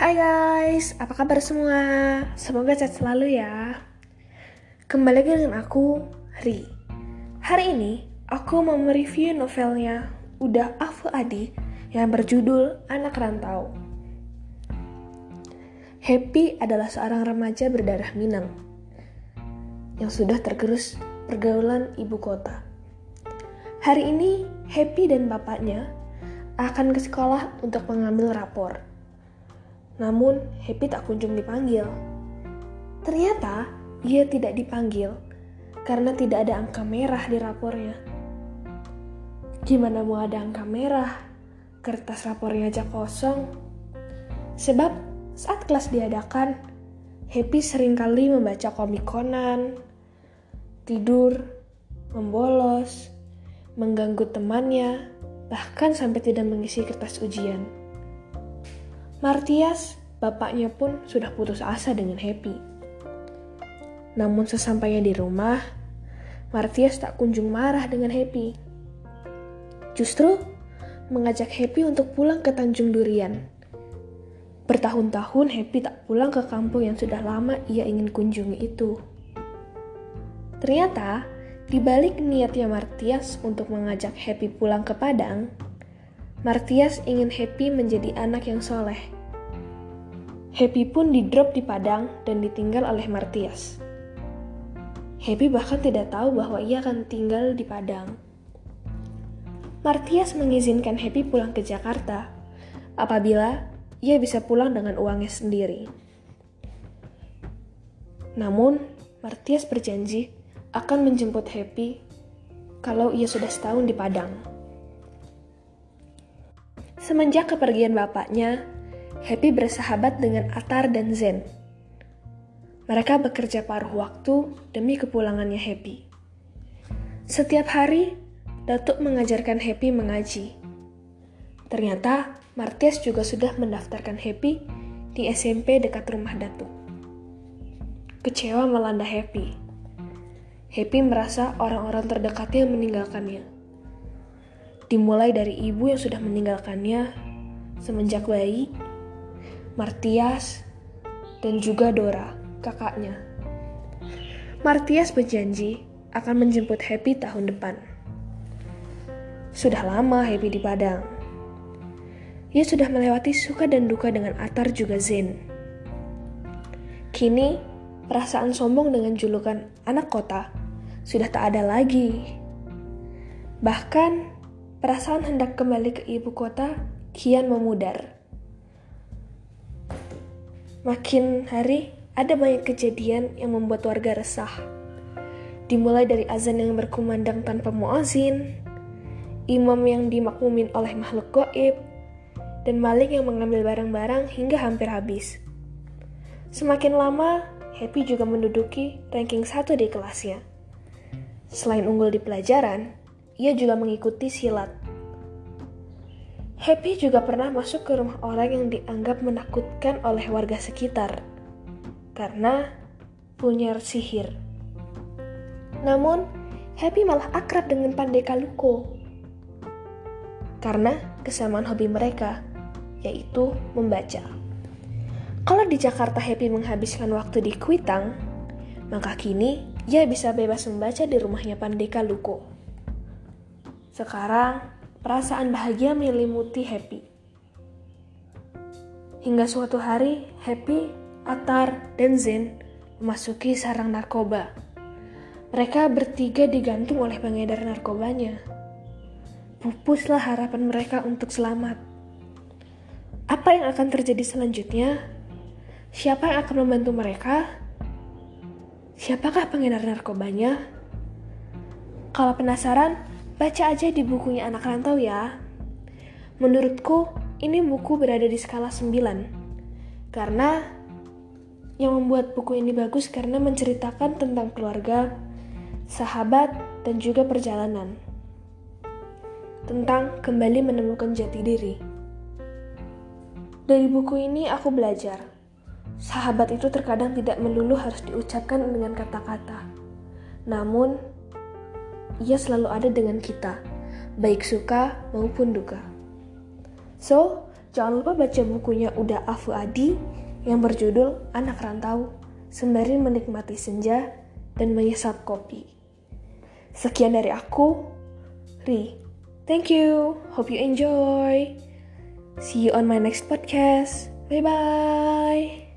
Hai guys, apa kabar semua? Semoga sehat selalu ya. Kembali lagi dengan aku, Ri. Hari ini, aku mau mereview novelnya Udah Afu Adi yang berjudul Anak Rantau. Happy adalah seorang remaja berdarah Minang yang sudah tergerus pergaulan ibu kota. Hari ini, Happy dan bapaknya akan ke sekolah untuk mengambil rapor. Namun, Happy tak kunjung dipanggil. Ternyata, ia tidak dipanggil karena tidak ada angka merah di rapornya. Gimana mau ada angka merah? Kertas rapornya aja kosong. Sebab saat kelas diadakan, Happy sering kali membaca komik Conan, tidur, membolos, mengganggu temannya, bahkan sampai tidak mengisi kertas ujian. Martias, bapaknya pun sudah putus asa dengan Happy. Namun sesampainya di rumah, Martias tak kunjung marah dengan Happy. Justru mengajak Happy untuk pulang ke Tanjung Durian. Bertahun-tahun Happy tak pulang ke kampung yang sudah lama ia ingin kunjungi itu. Ternyata, di balik niatnya Martias untuk mengajak Happy pulang ke Padang, Martias ingin Happy menjadi anak yang soleh. Happy pun di-drop di Padang dan ditinggal oleh Martias. Happy bahkan tidak tahu bahwa ia akan tinggal di Padang. Martias mengizinkan Happy pulang ke Jakarta apabila ia bisa pulang dengan uangnya sendiri. Namun, Martias berjanji akan menjemput Happy kalau ia sudah setahun di Padang. Semenjak kepergian bapaknya, Happy bersahabat dengan Atar dan Zen. Mereka bekerja paruh waktu demi kepulangannya Happy. Setiap hari, Datuk mengajarkan Happy mengaji. Ternyata, Martias juga sudah mendaftarkan Happy di SMP dekat rumah Datuk. Kecewa melanda Happy. Happy merasa orang-orang terdekatnya meninggalkannya dimulai dari ibu yang sudah meninggalkannya semenjak bayi, Martias, dan juga Dora, kakaknya. Martias berjanji akan menjemput Happy tahun depan. Sudah lama Happy di Padang. Ia sudah melewati suka dan duka dengan Atar juga Zen. Kini, perasaan sombong dengan julukan anak kota sudah tak ada lagi. Bahkan, Perasaan hendak kembali ke ibu kota kian memudar. Makin hari, ada banyak kejadian yang membuat warga resah. Dimulai dari azan yang berkumandang tanpa muazin, imam yang dimakmumin oleh makhluk goib, dan maling yang mengambil barang-barang hingga hampir habis. Semakin lama, Happy juga menduduki ranking satu di kelasnya. Selain unggul di pelajaran, ia juga mengikuti silat. Happy juga pernah masuk ke rumah orang yang dianggap menakutkan oleh warga sekitar karena punya sihir. Namun, Happy malah akrab dengan Pandai Kaluko karena kesamaan hobi mereka, yaitu membaca. Kalau di Jakarta Happy menghabiskan waktu di Kuitang, maka kini ia bisa bebas membaca di rumahnya Pandai Kaluko. Sekarang, perasaan bahagia menyelimuti Happy. Hingga suatu hari, Happy, Atar, dan Zen memasuki sarang narkoba. Mereka bertiga digantung oleh pengedar narkobanya. Pupuslah harapan mereka untuk selamat. Apa yang akan terjadi selanjutnya? Siapa yang akan membantu mereka? Siapakah pengedar narkobanya? Kalau penasaran, Baca aja di bukunya anak rantau ya. Menurutku, ini buku berada di skala 9. Karena yang membuat buku ini bagus karena menceritakan tentang keluarga, sahabat, dan juga perjalanan. Tentang kembali menemukan jati diri. Dari buku ini aku belajar, sahabat itu terkadang tidak melulu harus diucapkan dengan kata-kata. Namun, ia selalu ada dengan kita, baik suka maupun duka. So, jangan lupa baca bukunya Uda Afu Adi yang berjudul Anak Rantau, sembari menikmati senja dan menyesap kopi. Sekian dari aku, Ri. Thank you. Hope you enjoy. See you on my next podcast. Bye bye.